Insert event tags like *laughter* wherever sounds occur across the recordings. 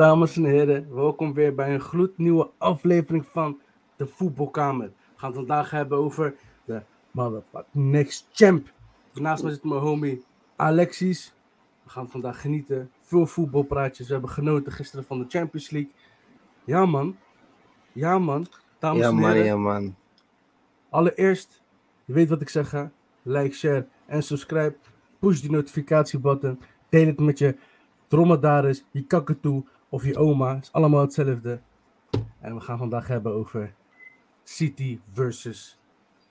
dames en heren. Welkom weer bij een gloednieuwe aflevering van de Voetbalkamer. We gaan het vandaag hebben over de motherfucking next champ. Naast me zit mijn homie Alexis. We gaan vandaag genieten. Veel voetbalpraatjes. We hebben genoten gisteren van de Champions League. Ja man. Ja man. Dames Ja en man, heren. ja man. Allereerst, je weet wat ik zeg. hè? Like, share en subscribe. Push die notificatiebutton. Deel het met je dromedaris, je kakatoe of je oma. is allemaal hetzelfde. En we gaan vandaag hebben over City versus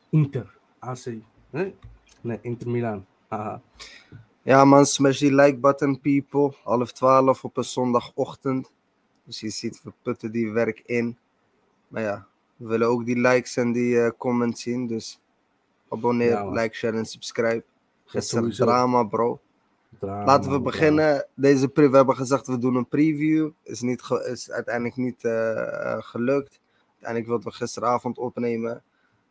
Inter. AC. Nee? Nee, Inter Milan. Haha. Ja man, smash die like button people. Half twaalf op een zondagochtend. Dus je ziet, we putten die werk in. Maar ja, we willen ook die likes en die eh, comments zien. Dus abonneer, Ja, like, share en subscribe. Gisteren drama bro. Drama, Laten we drama. beginnen. Deze pre we hebben gezegd we doen een preview. Is, niet is uiteindelijk niet eh, eh, gelukt. Uiteindelijk wilden we gisteravond opnemen.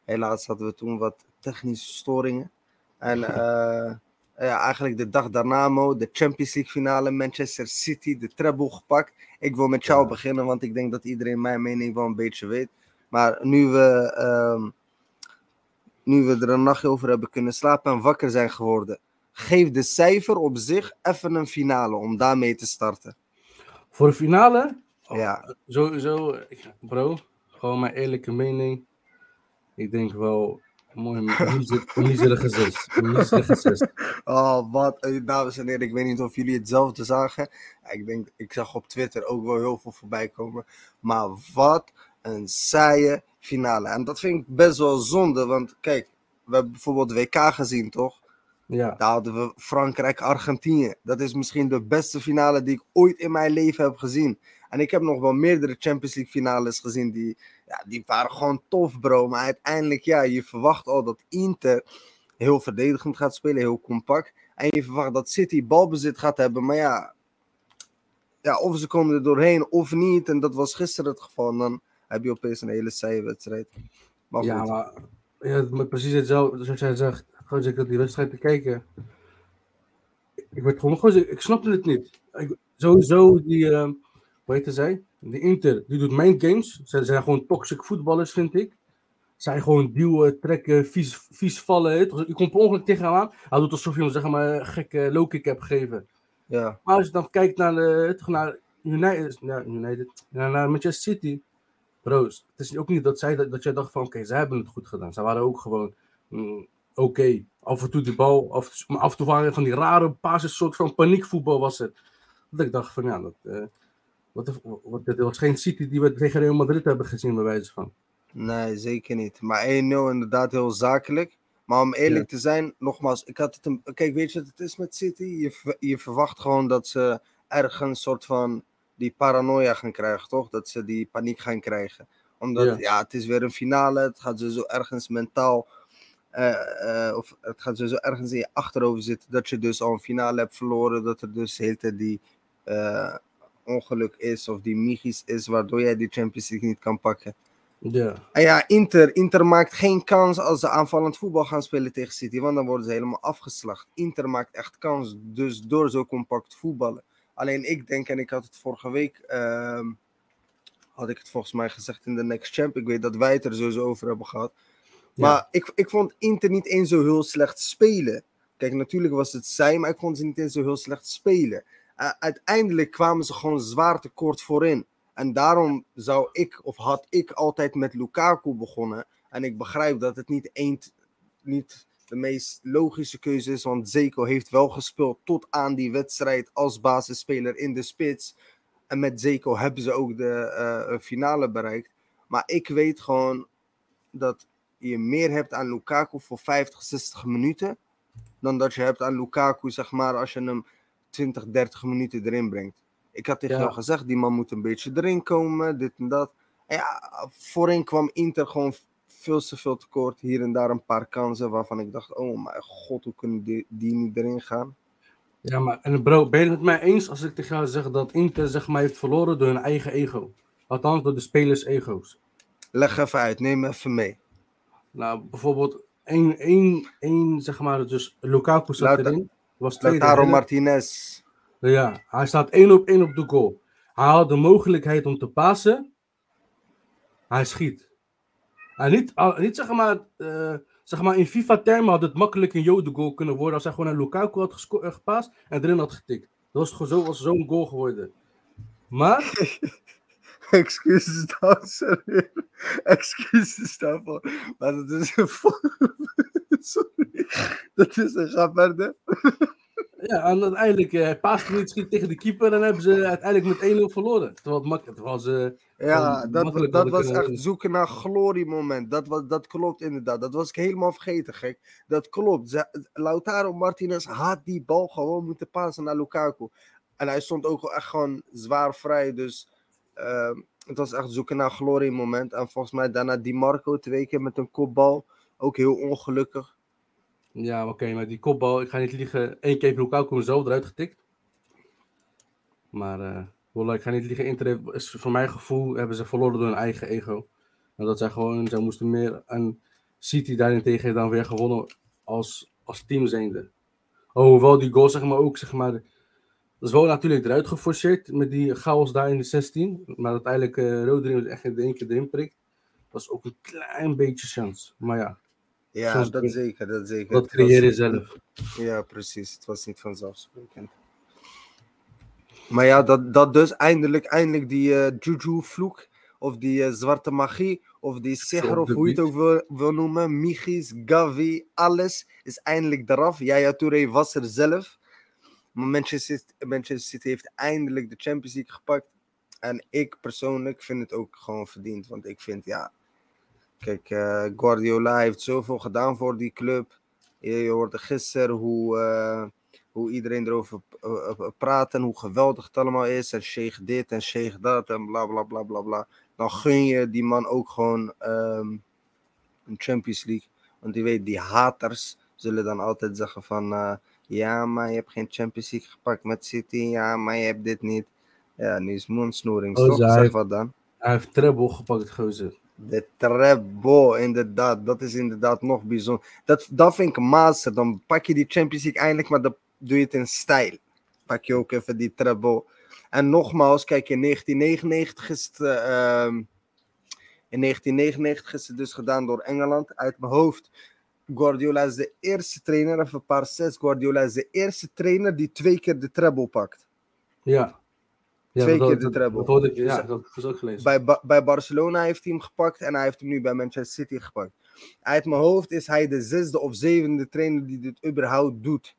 Helaas hadden we toen wat technische storingen. En *laughs* eh, ja, eigenlijk de dag daarna, Mo, de Champions League finale, Manchester City, de treble gepakt. Ik wil met jou Ja. beginnen, want ik denk dat iedereen mijn mening wel een beetje weet. Maar nu we, ehm, nu we er een nacht over hebben kunnen slapen en wakker zijn geworden, geef de cijfer op zich even een finale om daarmee te starten. Voor de finale? Oh, Ja. Sowieso, bro, gewoon mijn eerlijke mening. Ik denk wel, mooi, een miserige zes. Een. *laughs* Oh, wat, dames en heren, ik weet niet of jullie hetzelfde zagen. Ik denk, ik zag op Twitter ook wel heel veel voorbij komen. Maar wat een saaie finale. En dat vind ik best wel zonde, want kijk, we hebben bijvoorbeeld WK gezien, toch? Ja, Daar hadden we Frankrijk-Argentinië. Dat is misschien de beste finale die ik ooit in mijn leven heb gezien. En ik heb nog wel meerdere Champions League finales gezien die, ja, die waren gewoon tof, bro. Maar uiteindelijk, ja, je verwacht al dat Inter heel verdedigend gaat spelen, heel compact. En je verwacht dat City balbezit gaat hebben. Maar ja, ja, of ze komen er doorheen of niet. En dat was gisteren het geval. En dan heb je opeens een hele saaie wedstrijd. Maar ja maar ja, precies hetzelfde zoals jij zegt. Gewoon zeker die wedstrijd te kijken. Ik werd gewoon, gewoon ik snapte het niet. Ik, sowieso die, eh, hoe heette zij? Die Inter, die doet main games. Ze zijn gewoon toxic voetballers, vind ik. Zij gewoon duwen, trekken, vies, vies vallen. Je komt per ongeluk tegen hem aan. Hij doet alsof je hem zeg maar, een gekke low kick hebt gegeven. ja. Maar als je dan kijkt naar, de, toch naar United, ja, United naar, naar Manchester City. Bro's, het is ook niet dat, zij, dat, dat jij dacht van oké, zij hebben het goed gedaan. Zij waren ook gewoon mm, oké. Af en toe die bal, af, maar af en toe waren van die rare passes, soort van paniekvoetbal was het. Dat ik dacht van ja, dat, eh, wat, wat, dit was geen City die we tegen Real Madrid hebben gezien bij wijze van. Nee, zeker niet. Maar 1-0 inderdaad heel zakelijk. Maar om eerlijk te zijn, nogmaals, ik had het een... Kijk, weet je wat het is met City? Je, je verwacht gewoon dat ze ergens soort van die paranoia gaan krijgen, toch? Dat ze die paniek gaan krijgen. Omdat, Ja. ja, het is weer een finale. Het gaat sowieso ergens mentaal... eh, eh, of het gaat sowieso ergens in je achterhoofd zitten dat je dus al een finale hebt verloren. Dat er dus de hele tijd die eh, ongeluk is of die migies is, waardoor jij die Champions League niet kan pakken. Ja, En ja, Inter, Inter maakt geen kans als ze aanvallend voetbal gaan spelen tegen City, want dan worden ze helemaal afgeslacht. Inter maakt echt kans, dus door zo compact voetballen. Alleen ik denk, en ik had het vorige week, ehm, had ik het volgens mij gezegd in de Next Champ, ik weet dat wij het er sowieso over hebben gehad. Maar ik, ik vond Inter niet eens zo heel slecht spelen. Kijk, natuurlijk was het zij, maar ik vond ze niet eens zo heel slecht spelen. Uh, uiteindelijk kwamen ze gewoon zwaar tekort voorin. En daarom zou ik, of had ik altijd met Lukaku begonnen. En ik begrijp dat het niet, eens, niet de meest logische keuze is, want Zeko heeft wel gespeeld tot aan die wedstrijd als basisspeler in de spits. En met Zeko hebben ze ook de uh, finale bereikt. Maar ik weet gewoon dat je meer hebt aan Lukaku voor 50, 60 minuten. Dan dat je hebt aan Lukaku, zeg maar, als je hem 20, 30 minuten erin brengt. Ik had tegen Ja. jou gezegd, die man moet een beetje erin komen, dit en dat. En ja, voorin kwam Inter gewoon veel te veel tekort. Hier en daar een paar kansen waarvan ik dacht, oh mijn god, hoe kunnen die, die niet erin gaan? Ja, maar en bro, ben je het met mij eens als ik tegen jou zeg dat Inter zeg maar heeft verloren door hun eigen ego? Althans, door de spelers' ego's. Leg even uit, neem even mee. Nou, bijvoorbeeld één, één, één zeg maar, dus Lukaku zat erin. Was tweede Lautaro helft. Martinez. Ja, hij staat één op één op de goal. Hij had de mogelijkheid om te passen. Hij schiet. En niet, al- niet zeg maar, eh, zeg maar in FIFA-termen had het makkelijk een Jode goal kunnen worden als hij gewoon naar Lukaku had eh, gepast en erin had getikt. Dat was gewoon zo, was zo'n goal geworden. Maar, *laughs* *laughs* Excuses daarvoor. Excuses daarvoor. Maar dat is een. *laughs* Sorry. Dat is een ga verder. ja, en uiteindelijk, eh, hij paaste niet, schiet tegen de keeper en hebben ze uiteindelijk met 1-0 verloren. Terwijl het makkelijk terwijl ze, Ja, dat, dat was echt winnen. zoeken naar gloriemoment. Dat, was, dat klopt inderdaad. Dat was ik helemaal vergeten, gek. Dat klopt. Ze- Lautaro Martinez had die bal gewoon moeten passen naar Lukaku. En hij stond ook echt gewoon zwaar vrij. Dus ehm, het was echt zoeken naar gloriemoment. En volgens mij daarna Di Marco twee keer met een kopbal. Ook heel ongelukkig. ja, oké, maar die kopbal, ik ga niet liegen, één keer Lukaku hem zelf eruit getikt. Maar, wallah, ik ga niet liegen, Inter is voor mijn gevoel hebben ze verloren door hun eigen ego. En dat zij gewoon, zij moesten meer, en City daarentegen dan weer gewonnen als, als team zijnde. Hoewel die goal, zeg maar, ook, zeg maar, dat is wel natuurlijk eruit geforceerd met die chaos daar in de 16. Maar uiteindelijk eh Rodri echt in één keer erin prikt. Dat was ook een klein beetje chance. Maar ja, Ja, dat zeker. Dat zeker. dat creëer je zelf. Ja, precies. Het was niet vanzelfsprekend. Maar ja, dat, dat dus eindelijk, eindelijk die eh Juju-vloek, of die eh, zwarte magie, of die sihr, of hoe je het ook wil, wil noemen, Michis, Gavi, alles is eindelijk eraf. Yaya Touré was er zelf. Maar Manchester City, Manchester City heeft eindelijk de Champions League gepakt. En ik persoonlijk vind het ook gewoon verdiend. Want ik vind, ja... Kijk, eh, Guardiola heeft zoveel gedaan voor die club. Je, je hoorde gisteren hoe, eh, hoe iedereen erover eh, praat en hoe geweldig het allemaal is. En Sheikh dit en Sheikh dat en bla bla bla bla bla. Dan gun je die man ook gewoon ehm, een Champions League. Want die weet, die haters zullen dan altijd zeggen van... ja, maar je hebt geen Champions League gepakt met City. Ja, maar je hebt dit niet. Ja, nu is mondsnoering, toch? zij Zeg heeft- wat dan. Hij heeft treble gepakt, gozer. De treble, inderdaad. Dat is inderdaad nog bijzonder. Dat, dat vind ik een master. Dan pak je die Champions League eindelijk, maar dan doe je het in stijl. Pak je ook even die treble. En nogmaals, kijk, in 1999 is het... eh, ehm, in 1999 is het dus gedaan door Engeland. Uit mijn hoofd. Guardiola is de eerste trainer, even een paar sets. Guardiola is de eerste trainer die twee keer de treble pakt. Ja. ja Twee dat- keer de dat- treble. Dat hoorde ik, ja, Dus- dat is ook gelezen. Bij, Ba- bij Barcelona heeft hij hem gepakt en hij heeft hem nu bij Manchester City gepakt. Uit mijn hoofd is hij de zesde of zevende trainer die dit überhaupt doet.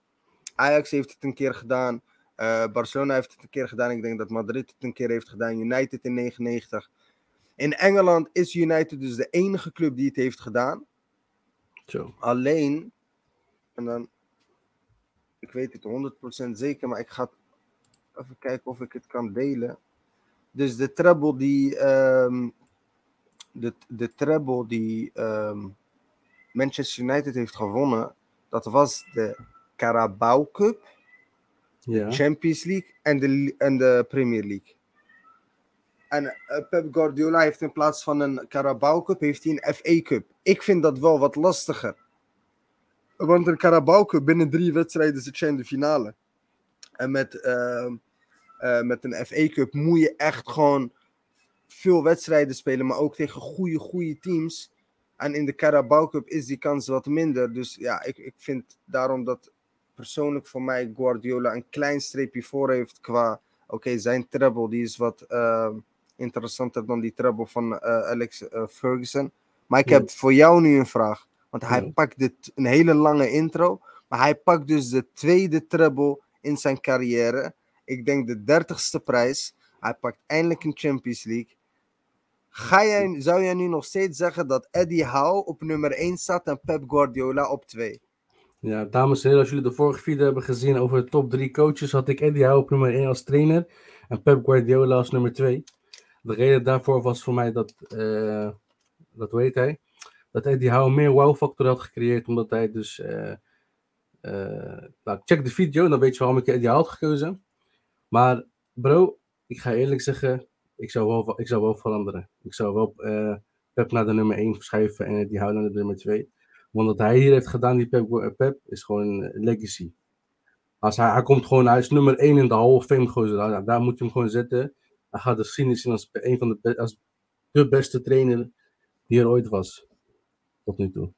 Ajax heeft het een keer gedaan. eh, Barcelona heeft het een keer gedaan. Ik denk dat Madrid het een keer heeft gedaan. United in 99. In Engeland is United dus de enige club die het heeft gedaan. Zo. Alleen, en dan, ik weet het 100% zeker, maar ik ga even kijken of ik het kan delen. Dus de treble die, ehm, de, de treble die ehm, Manchester United heeft gewonnen, dat was de Carabao Cup, Ja. Champions League en de, en de Premier League. En eh, Pep Guardiola heeft in plaats van een Carabao Cup, heeft hij een FA Cup. Ik vind dat wel wat lastiger. Want een Carabao Cup binnen drie wedstrijden zit je in de finale. En met, ehm, eh, met een FA Cup moet je echt gewoon veel wedstrijden spelen, maar ook tegen goede, goede teams. En in de Carabao Cup is die kans wat minder. Dus ja, ik, ik vind daarom dat persoonlijk voor mij Guardiola een klein streepje voor heeft qua... Oké, zijn treble die is wat ehm, interessanter dan die treble van eh, Alex eh, Ferguson. Maar ik Ja. heb voor jou nu een vraag. Want hij Ja. pakt dit, een hele lange intro. Maar hij pakt dus de tweede treble in zijn carrière. Ik denk de dertigste prijs. Hij pakt eindelijk een Champions League. Ga jij, zou jij nu nog steeds zeggen dat Eddie Howe op nummer 1 staat en Pep Guardiola op 2? Ja, dames en heren, als jullie de vorige video hebben gezien over de top 3 coaches, had ik Eddie Howe op nummer 1 als trainer en Pep Guardiola als nummer 2. De reden daarvoor was voor mij dat, eh dat weet hij, dat Eddie Howe meer wow-factor had gecreëerd, omdat hij dus, eh, nou, check de video, dan weet je waarom ik Eddie had gekozen. Maar bro, ik ga eerlijk zeggen, ik zou wel, ik zou wel veranderen. Ik zou wel Pep naar de nummer 1 verschuiven en Eddie Howe naar de nummer 2. Want wat hij hier heeft gedaan, die Pep, Pep is gewoon legacy. Als hij, hij komt gewoon, hij is nummer 1 in de Hall of Fame. Daar, daar moet je hem gewoon zetten. Hij gaat de geschiedenis zien als een van de, als de beste trainer die er ooit was. Tot nu toe.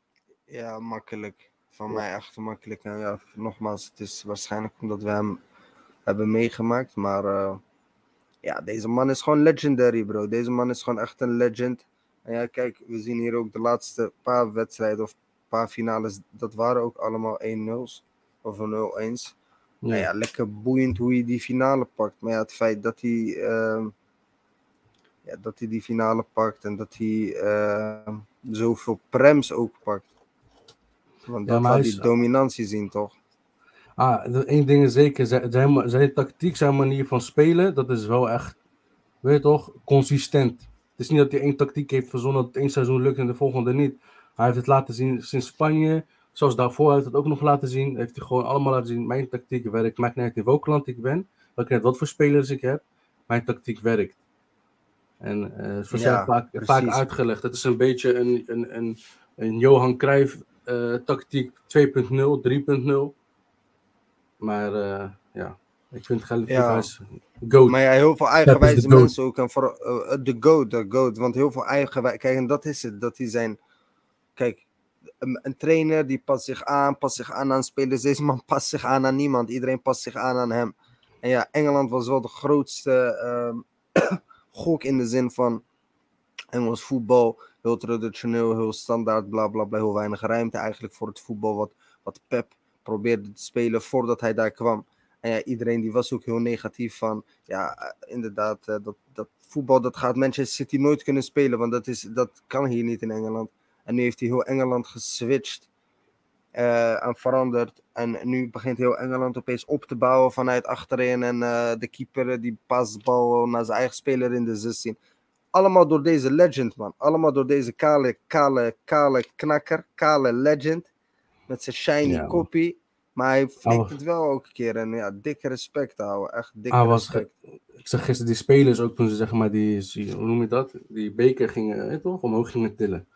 Ja, makkelijk. Van Ja. mij echt makkelijk. Nou ja, nogmaals, het is waarschijnlijk omdat we hem hebben meegemaakt. Maar eh, ja, deze man is gewoon legendary, bro. Deze man is gewoon echt een legend. En ja, kijk, we zien hier ook de laatste paar wedstrijden of paar finales. Dat waren ook allemaal 1-0's of een 0-1's. Nou ja, lekker boeiend hoe hij die finale pakt. Maar ja, het feit dat hij, ehm, ja, dat hij die finale pakt en dat hij ehm, zoveel prems ook pakt. Want Ja, dat laat die is- dominantie zien, toch? Ah, één ding is zeker, zijn, zijn, zijn tactiek, zijn manier van spelen, dat is wel echt, weet je toch, consistent. Het is niet dat hij één tactiek heeft verzonnen, dat het één seizoen lukt en de volgende niet. Hij heeft het laten zien sinds Spanje, zoals daarvoor heeft het ook nog laten zien. Heeft hij gewoon allemaal laten zien, mijn tactiek werkt. Maakt niet uit in welk land ik ben, maakt niet uit wat voor spelers ik heb, mijn tactiek werkt. En eh zoals Ja, vaak, vaak uitgelegd, het is een beetje een, een, een, een Johan Cruijff eh, tactiek 2.0, 3.0. Maar eh, ja, ik vind Gellert Ja. GOAT. Maar ja, heel veel eigenwijze mensen ook. En voor, de goat, de goat. Want heel veel eigenwijze... Kijk, en dat is het. Dat die zijn... Kijk, een, trainer die past zich aan, past zich aan aan spelers. Deze man past zich aan aan niemand. Iedereen past zich aan aan hem. En ja, Engeland was wel de grootste ehm, *coughs* gok in de zin van Engels voetbal. Heel traditioneel, heel standaard, bla bla bla. Heel weinig ruimte eigenlijk voor het voetbal wat, wat Pep probeerde te spelen voordat hij daar kwam. En ja, iedereen die was ook heel negatief van, ja, eh, inderdaad, eh, dat, dat voetbal dat gaat Manchester City nooit kunnen spelen, want dat, is, dat kan hier niet in Engeland. En nu heeft hij heel Engeland geswitcht eh, en veranderd. En nu begint heel Engeland opeens op te bouwen vanuit achterin. En eh, de keeper die past de bal naar zijn eigen speler in de 16. Allemaal door deze legend, man. Allemaal door deze kale, kale, kale knakker, kale legend. Met zijn shiny Ja, man. kopie. Maar hij flikt het wel elke keer. En ja, dikke respect houden. Echt Hij was respect. Ik zag gisteren die spelers ook toen ze zeg maar die, hoe noem je dat? Die beker gingen, eh, toch? Omhoog gingen tillen.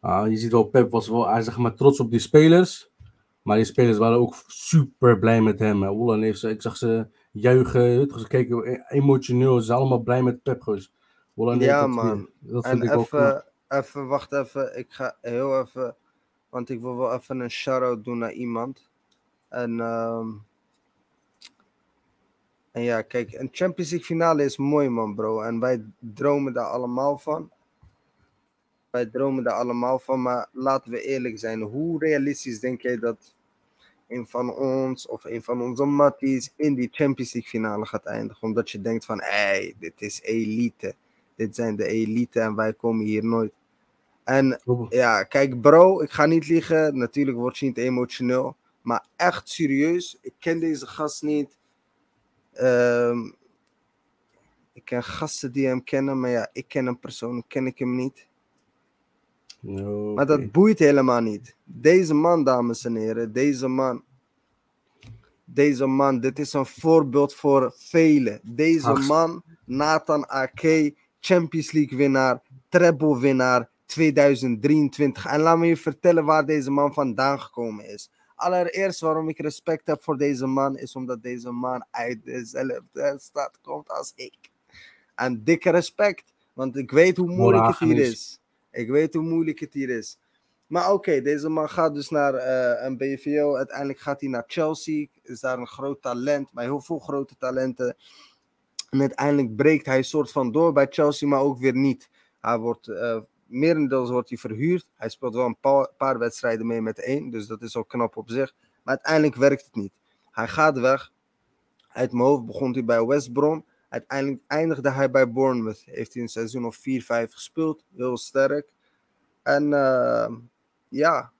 Ah, je ziet wel, Pep was wel, hij zeg maar trots op die spelers. Maar die spelers waren ook super blij met hem. heeft ze, ik zag ze juichen, ze keken e- emotioneel. Ze zijn allemaal blij met Pep. Heeft Ja, man. Dat En vind ik ook knap. even, even, wacht even. Ik ga heel even, want ik wil wel even een shout-out doen naar iemand. En, ehm, en ja, kijk, een Champions League finale is mooi, man, bro. En wij dromen daar allemaal van. Wij dromen daar allemaal van, maar laten we eerlijk zijn. Hoe realistisch denk jij dat een van ons of een van onze matties in die Champions League finale gaat eindigen? Omdat je denkt van, hé, hey, dit is elite. Dit zijn de elite en wij komen hier nooit. En ja, kijk bro, ik ga niet liegen. Natuurlijk word je niet emotioneel. Maar echt serieus, ik ken deze gast niet. Ehm, ik ken gasten die hem kennen, maar ja, ik ken hem persoonlijk, ken ik hem niet. No, Maar dat boeit helemaal niet. Deze man, dames en heren, deze man. Deze man, dit is een voorbeeld voor velen. Deze Ach. man, Nathan Ake, Champions League winnaar, treble winnaar 2023. En laat me je vertellen waar deze man vandaan gekomen is. Allereerst waarom ik respect heb voor deze man, is omdat deze man uit dezelfde stad komt als ik. En dikke respect, want ik weet hoe moeilijk het hier is. Ik weet hoe moeilijk het hier is. Maar oké, deze man gaat dus naar eh, een BVO. Uiteindelijk gaat hij naar Chelsea. Is daar een groot talent, maar heel veel grote talenten. En uiteindelijk breekt hij soort van door bij Chelsea, maar ook weer niet. Hij wordt, eh merendeels wordt hij verhuurd. Hij speelt wel een pa- paar wedstrijden mee met één, dus dat is al knap op zich. Maar uiteindelijk werkt het niet. Hij gaat weg. Uit mijn hoofd begon hij bij West Brom. Uiteindelijk eindigde hij bij Bournemouth. Heeft hij een seizoen of 4, 5 gespeeld. Heel sterk. En eh, ja,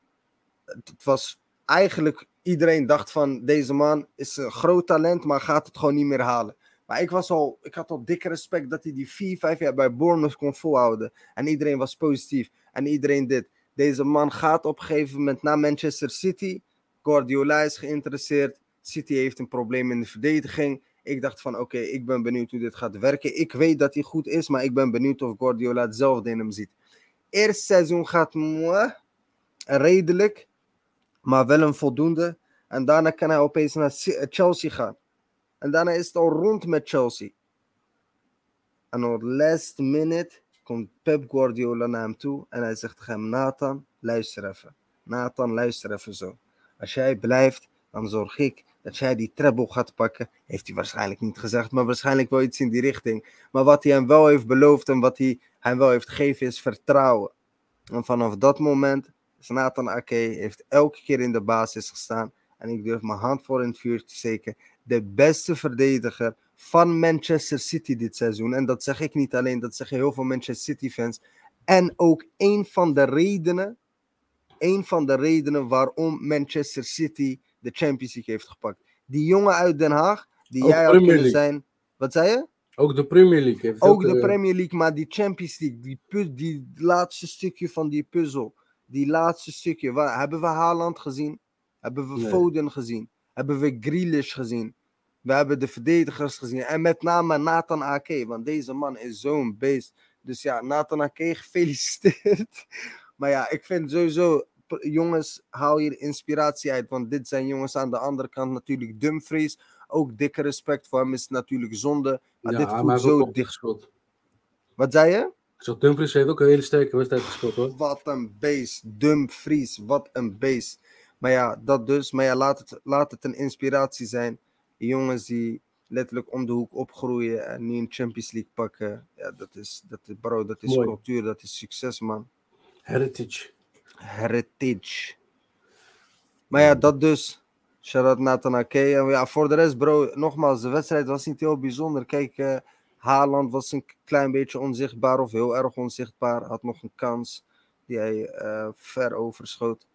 het was eigenlijk iedereen dacht van deze man is een groot talent, maar gaat het gewoon niet meer halen. Maar ik, was al, ik had al dikke respect dat hij die 4, 5 jaar bij Bournemouth kon volhouden. En iedereen was positief. En iedereen dit. Deze man gaat op een gegeven moment naar Manchester City. Guardiola is geïnteresseerd. City heeft een probleem in de verdediging. Ik dacht van oké, ik ben benieuwd hoe dit gaat werken. Ik weet dat hij goed is, maar ik ben benieuwd of Guardiola hetzelfde in hem ziet. Eerste seizoen gaat mwah, redelijk, maar wel een voldoende. En daarna kan hij opeens naar eh, Chelsea gaan. En daarna is het al rond met Chelsea. En op last minute komt Pep Guardiola naar hem toe en hij zegt tegen hem, Nathan, luister even. Nathan, luister even zo. Als jij blijft, dan zorg ik dat jij die treble gaat pakken. Heeft hij waarschijnlijk niet gezegd, maar waarschijnlijk wel iets in die richting. Maar wat hij hem wel heeft beloofd en wat hij hem wel heeft gegeven is vertrouwen. En vanaf dat moment Nathan heeft elke keer in de basis gestaan. En ik durf mijn hand voor in het vuur te steken. De beste verdediger van Manchester City dit seizoen. En dat zeg ik niet alleen, dat zeggen heel veel Manchester City fans. En ook een van de redenen, een van de redenen waarom Manchester City de Champions League heeft gepakt. Die jongen uit Den Haag, die Ook jij had kunnen League. zijn. Wat zei je? Ook de Premier League heeft Ook de eh, Premier League, maar die Champions League, die, pu- die laatste stukje van die puzzel, die laatste stukje, waar, hebben we Haaland gezien? Hebben we Nee. Foden gezien? Hebben we Grealish gezien? We hebben de verdedigers gezien. En met name Nathan Ake, want deze man is zo'n beest. Dus ja, Nathan Ake, *laughs* gefeliciteerd. Maar ja, ik vind sowieso, jongens, haal hier inspiratie uit. Want dit zijn jongens aan de andere kant natuurlijk Dumfries. Ook dikke respect voor hem is natuurlijk zonde. Maar ja, dit voelt zo dicht. gespeeld. Wat zei je? Ik zeg, Dumfries heeft ook een hele sterke wedstrijd gespeeld hoor. Wat een beest. Dumfries, wat een beest. Maar ja, dat dus. Maar ja, laat het, laat het een inspiratie zijn. Die jongens die letterlijk om de hoek opgroeien en nu een Champions League pakken. Ja, dat is, dat is, bro, dat is Mooi. cultuur, dat is succes, man. Heritage. Heritage. Maar ja, dat dus. Shout-out Nathan Ake. En ja, voor de rest, bro, nogmaals, de wedstrijd was niet heel bijzonder. Kijk, eh Haaland was een klein beetje onzichtbaar of heel erg onzichtbaar. Had nog een kans die hij eh, ver overschoot.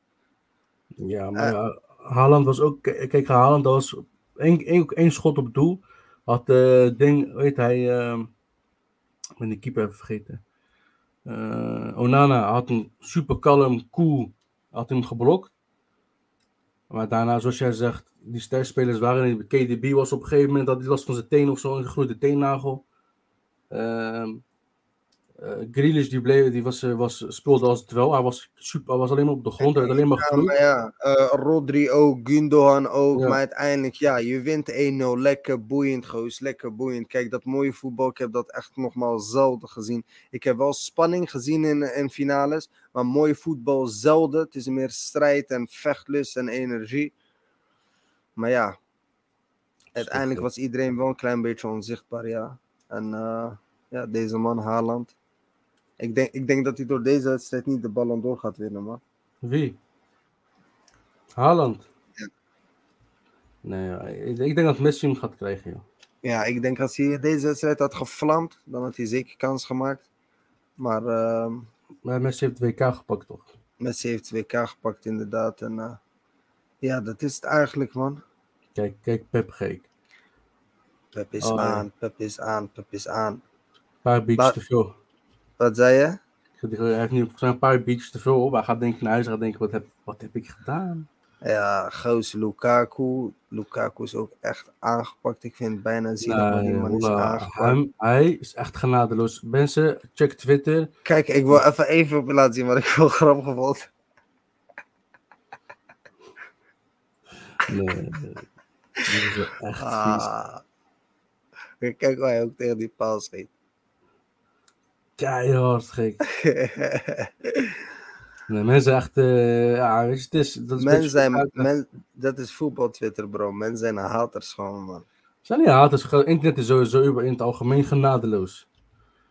Ja, maar Eh. ja, Haaland was ook. Kijk, Haaland dat was één, één, één schot op doel. Had ding, weet hij, ehm, ik ben de keeper even vergeten. Eh, Onana had hem super kalm, cool, had hem geblokt. Maar daarna, zoals jij zegt, die sterspelers waren niet. KDB was op een gegeven moment, had hij last van zijn teen of zo, een gegroeide teennagel. Ehm Grealish die bleef, die was, eh, was, speelde als het wel. Hij was, super, hij was alleen maar op de grond, hij alleen maar Ja, maar ja, eh, Rodri ook, Gundogan ook. Ja. Maar uiteindelijk, ja, je wint 1-0. Lekker boeiend, goos. Lekker boeiend. Kijk, dat mooie voetbal, ik heb dat echt nogmaals zelden gezien. Ik heb wel spanning gezien in, in finales. Maar mooi voetbal zelden. Het is meer strijd en vechtlust en energie. Maar ja, uiteindelijk was iedereen wel een klein beetje onzichtbaar, ja. En ja, deze man, Haaland. Ik denk, ik denk dat hij door deze wedstrijd niet de Ballon d'Or gaat winnen, man. Wie? Haaland? Ja. Nee, ik, ik denk dat Messi hem gaat krijgen, joh. Ja, ik denk als hij deze wedstrijd had gevlamd, dan had hij zeker kans gemaakt. Maar ehm, Maar Messi heeft WK gepakt, toch? Messi heeft 2K gepakt, inderdaad. En eh, ja, dat is het eigenlijk, man. Kijk, kijk, Pep gek. Pep is Oh, aan, Pep is aan, Pep is aan. Een paar beats Maar- te veel. Wat zei je? Hij heeft nu volgens mij een paar beats te veel op. Hij gaat denk ik naar huis en gaat denken, wat heb, wat heb ik gedaan? Ja, goos Lukaku. Lukaku is ook echt aangepakt. Ik vind het bijna zielig wat die Nee, man is aangepakt. hem, hij is echt genadeloos. Mensen, check Twitter. Kijk, ik wil even even op je laten zien wat ik wel grappig vond. Nee, dit is echt. Ah. Kijk hoe hij ook tegen die paal schiet. Keihard gek. *laughs* Nee, mensen echt, eh, ja, weet je, het is, dat is Men zijn, men, dat is voetbal Twitter, bro. Men zijn haters gewoon, man. zijn niet haters, internet is sowieso in het algemeen genadeloos.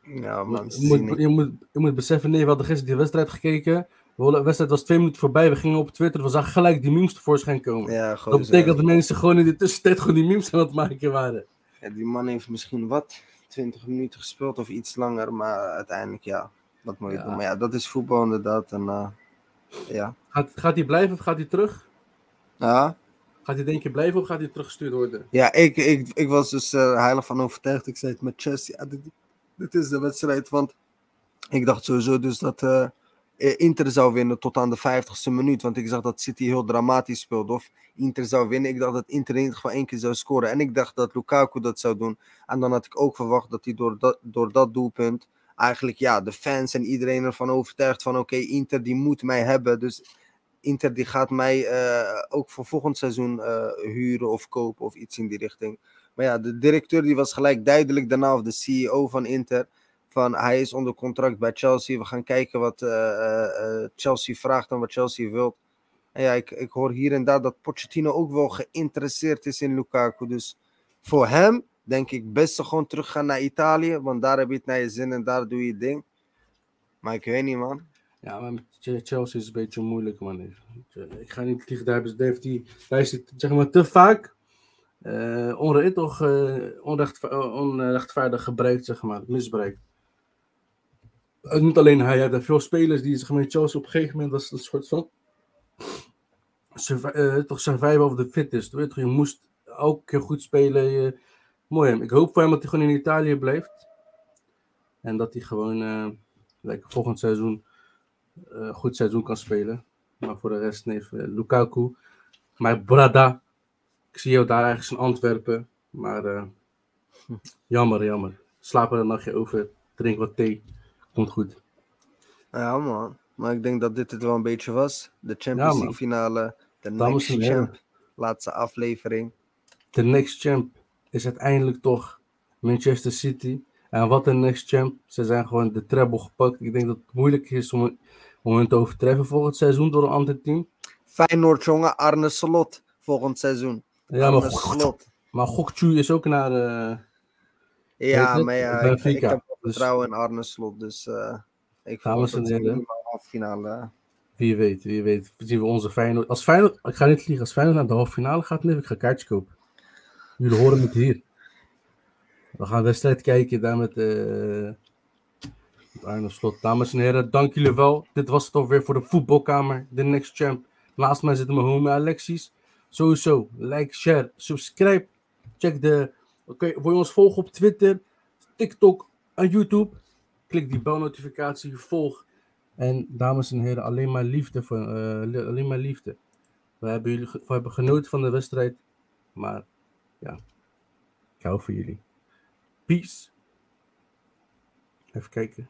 Ja, man. Je moet, je, moet, je moet beseffen, nee, we hadden gisteren die wedstrijd gekeken. De wedstrijd was twee minuten voorbij, we gingen op Twitter, we zagen gelijk die memes tevoorschijn komen. Ja, dat betekent dat de mensen gewoon in de tussentijd gewoon die memes aan het maken waren. Ja, die man heeft misschien wat, 20 minuten gespeeld of iets langer, maar uiteindelijk ja, wat moet je Ja. doen. Maar ja, dat is voetbal inderdaad. En, eh, ja. Gaat, gaat hij blijven of gaat hij terug? Ja, Gaat hij denk je blijven of gaat hij teruggestuurd worden? ja ik, ik, ik was dus eh, heilig van overtuigd. Ik zei het met Chelsea, ja, dit, dit is de wedstrijd. Want ik dacht sowieso dus dat eh, Inter zou winnen tot aan de 50ste minuut. Want ik zag dat City heel dramatisch speelde. Of Inter zou winnen. Ik dacht dat Inter in ieder geval één keer zou scoren. En ik dacht dat Lukaku dat zou doen. En dan had ik ook verwacht dat hij door dat, door dat doelpunt eigenlijk ja, de fans en iedereen ervan overtuigd van oké, Inter die moet mij hebben. Dus Inter die gaat mij eh, ook voor volgend seizoen eh, huren of kopen of iets in die richting. Maar ja, de directeur die was gelijk duidelijk daarna, of de CEO van Inter, van hij is onder contract bij Chelsea. We gaan kijken wat eh, eh, Chelsea vraagt en wat Chelsea wil. En ja, ik, ik hoor hier en daar dat Pochettino ook wel geïnteresseerd is in Lukaku. Dus voor hem denk ik best gewoon teruggaan naar Italië, want daar heb je het naar je zin en daar doe je ding. Maar ik weet niet, man. Ja, maar Chelsea is een beetje moeilijk, man. Ik ga niet liegen, daar, hebben hij, daar is zeg maar te vaak eh eh, onrecht, onrechtvaardig gebruikt, zeg maar, misbruikt. Eh, niet alleen hij, er veel spelers die maar, in Chelsea op een gegeven moment was een soort van *sniffs* survi- eh, toch survival of the fittest. Weet je, je moest elke keer goed spelen. Mooi hem. Ik hoop voor hem dat hij gewoon in Italië blijft. En dat hij gewoon eh, lekker volgend seizoen een goed seizoen kan spelen. Maar voor de rest, nee, eh, Lukaku. Maar Brada, ik zie jou daar ergens in Antwerpen. Maar eh, jammer, jammer. Slaap er een nachtje over, drink wat thee. Komt goed. Ja, man. Maar ik denk dat dit het wel een beetje was. De Champions Ja. League finale. De Dames Next heren. Champ. Laatste aflevering. De next champ is uiteindelijk toch Manchester City. En wat een next champ. Ze zijn gewoon de treble gepakt. Ik denk dat het moeilijk is om, om hen te overtreffen volgend seizoen door een ander team. Feyenoord, jongen. Arne Slot. Volgend seizoen. Ja, Arne maar, Slot. maar Gokchu is ook naar... eh, Ja, maar ja, ik, heb Dus- vertrouwen in Arne Slot. Dus eh ik Dames verwacht en dat ze heren. minimaal halve finale. Wie weet, wie weet. Zien we onze Feyenoord. Als Feyenoord, ik ga niet liegen, als Feyenoord naar de halve finale gaat, nee, ik ga kaartjes kopen. Jullie horen het hier. We gaan de wedstrijd kijken daar met, eh met Arne Slot. Dames en heren, dank jullie wel. Dit was het alweer voor de voetbalkamer, de Next Champ. Naast mij zit mijn homie Alexis. Sowieso, like, share, subscribe. Check de, oké, wil je ons volgen op Twitter, TikTok en YouTube? Klik die belnotificatie, volg. En dames en heren, alleen maar liefde. Voor, eh, alleen maar liefde. We hebben, jullie, we hebben genoten van de wedstrijd. Maar ja, ik hou van jullie. Peace. Even kijken.